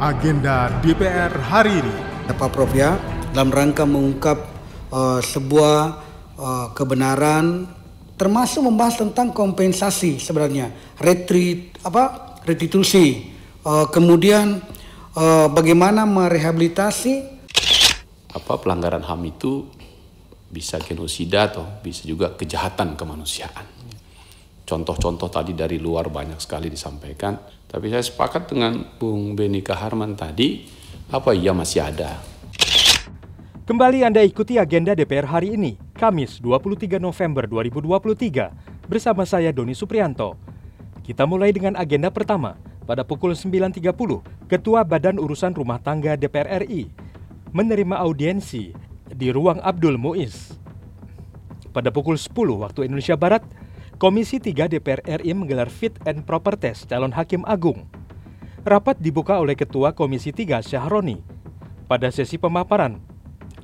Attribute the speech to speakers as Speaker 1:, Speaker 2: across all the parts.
Speaker 1: agenda DPR hari ini.
Speaker 2: Pak Prof ya, dalam rangka mengungkap uh, sebuah uh, kebenaran termasuk membahas tentang kompensasi sebenarnya, retreat apa restitusi, uh, kemudian uh, bagaimana merehabilitasi
Speaker 3: apa pelanggaran HAM itu bisa genosida atau bisa juga kejahatan kemanusiaan. Contoh-contoh tadi dari luar banyak sekali disampaikan, tapi saya sepakat dengan Bung Beni Kaharman tadi, apa iya masih ada.
Speaker 4: Kembali Anda ikuti agenda DPR hari ini, Kamis 23 November 2023, bersama saya Doni Suprianto. Kita mulai dengan agenda pertama. Pada pukul 9.30, Ketua Badan Urusan Rumah Tangga DPR RI menerima audiensi di ruang Abdul Muiz. Pada pukul 10 waktu Indonesia Barat, Komisi 3 DPR RI menggelar fit and proper test calon hakim agung. Rapat dibuka oleh Ketua Komisi 3 Syahroni. Pada sesi pemaparan,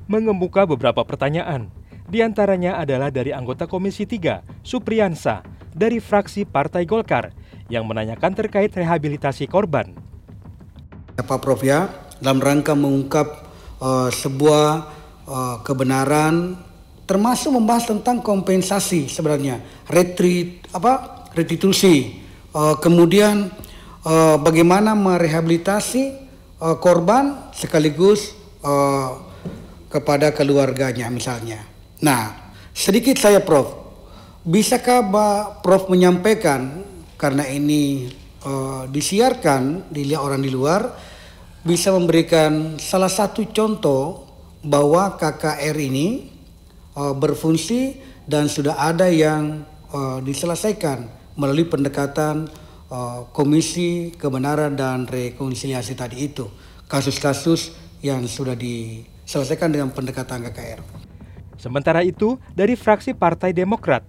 Speaker 4: mengemuka beberapa pertanyaan. Di antaranya adalah dari anggota Komisi 3, Supriyansa, dari fraksi Partai Golkar, yang menanyakan terkait rehabilitasi korban.
Speaker 2: Pak Prof ya, dalam rangka mengungkap uh, sebuah uh, kebenaran termasuk membahas tentang kompensasi sebenarnya. Retreat apa restitusi. Uh, kemudian uh, bagaimana merehabilitasi uh, korban sekaligus uh, kepada keluarganya misalnya. Nah, sedikit saya Prof, bisakah Pak Prof menyampaikan karena ini uh, disiarkan dilihat orang di luar bisa memberikan salah satu contoh bahwa KKR ini uh, berfungsi dan sudah ada yang uh, diselesaikan melalui pendekatan uh, Komisi Kebenaran dan Rekonsiliasi tadi itu. Kasus-kasus yang sudah diselesaikan dengan pendekatan KKR.
Speaker 4: Sementara itu, dari fraksi Partai Demokrat,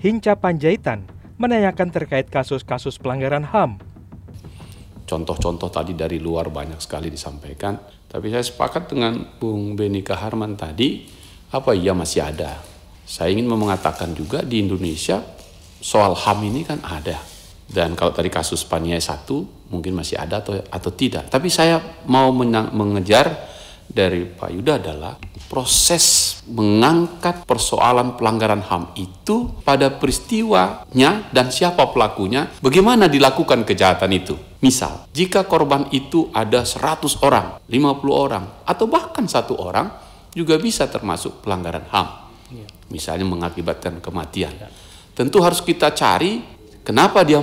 Speaker 4: Hinca Panjaitan menanyakan terkait kasus-kasus pelanggaran HAM.
Speaker 3: Contoh-contoh tadi dari luar banyak sekali disampaikan, tapi saya sepakat dengan Bung Beni Kaharman tadi, apa iya masih ada. Saya ingin mengatakan juga di Indonesia soal HAM ini kan ada. Dan kalau tadi kasus Paniai satu mungkin masih ada atau atau tidak. Tapi saya mau mengejar dari Pak Yuda adalah proses mengangkat persoalan pelanggaran HAM itu pada peristiwanya dan siapa pelakunya, bagaimana dilakukan kejahatan itu. Misal, jika korban itu ada 100 orang, 50 orang, atau bahkan satu orang, juga bisa termasuk pelanggaran HAM. Ya. Misalnya mengakibatkan kematian. Ya. Tentu harus kita cari kenapa dia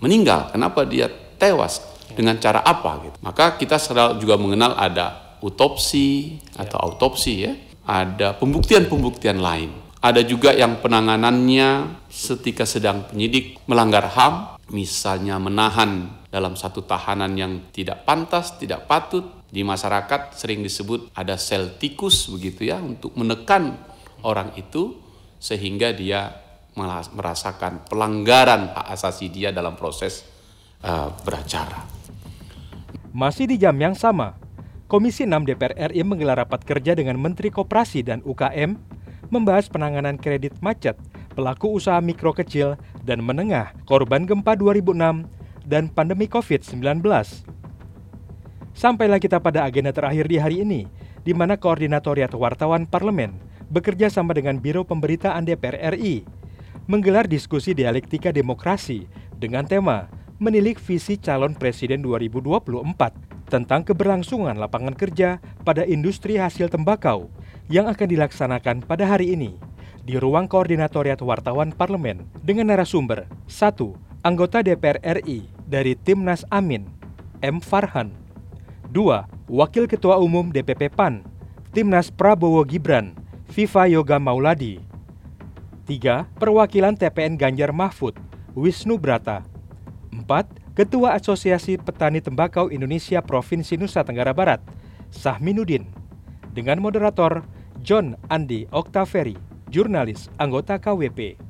Speaker 3: meninggal, kenapa dia tewas, ya. dengan cara apa gitu. Maka kita selalu juga mengenal ada utopsi atau autopsi ya. Ada pembuktian-pembuktian lain. Ada juga yang penanganannya ketika sedang penyidik melanggar HAM, misalnya menahan dalam satu tahanan yang tidak pantas, tidak patut, di masyarakat sering disebut ada sel tikus begitu ya untuk menekan orang itu sehingga dia merasakan pelanggaran hak asasi dia dalam proses uh, beracara.
Speaker 4: Masih di jam yang sama, Komisi 6 DPR RI menggelar rapat kerja dengan Menteri Koperasi dan UKM membahas penanganan kredit macet pelaku usaha mikro kecil dan menengah korban gempa 2006 dan pandemi COVID-19. Sampailah kita pada agenda terakhir di hari ini, di mana Koordinatoriat Wartawan Parlemen bekerja sama dengan Biro Pemberitaan DPR RI menggelar diskusi dialektika demokrasi dengan tema menilik visi calon presiden 2024 tentang keberlangsungan lapangan kerja pada industri hasil tembakau yang akan dilaksanakan pada hari ini di ruang koordinatoriat wartawan parlemen dengan narasumber 1. Anggota DPR RI dari Timnas Amin, M. Farhan 2. Wakil Ketua Umum DPP PAN, Timnas Prabowo Gibran, Viva Yoga Mauladi. 3. Perwakilan TPN Ganjar Mahfud, Wisnu Brata. 4. Ketua Asosiasi Petani Tembakau Indonesia Provinsi Nusa Tenggara Barat, Sahminuddin. Dengan moderator John Andi Oktaveri, jurnalis anggota KWP.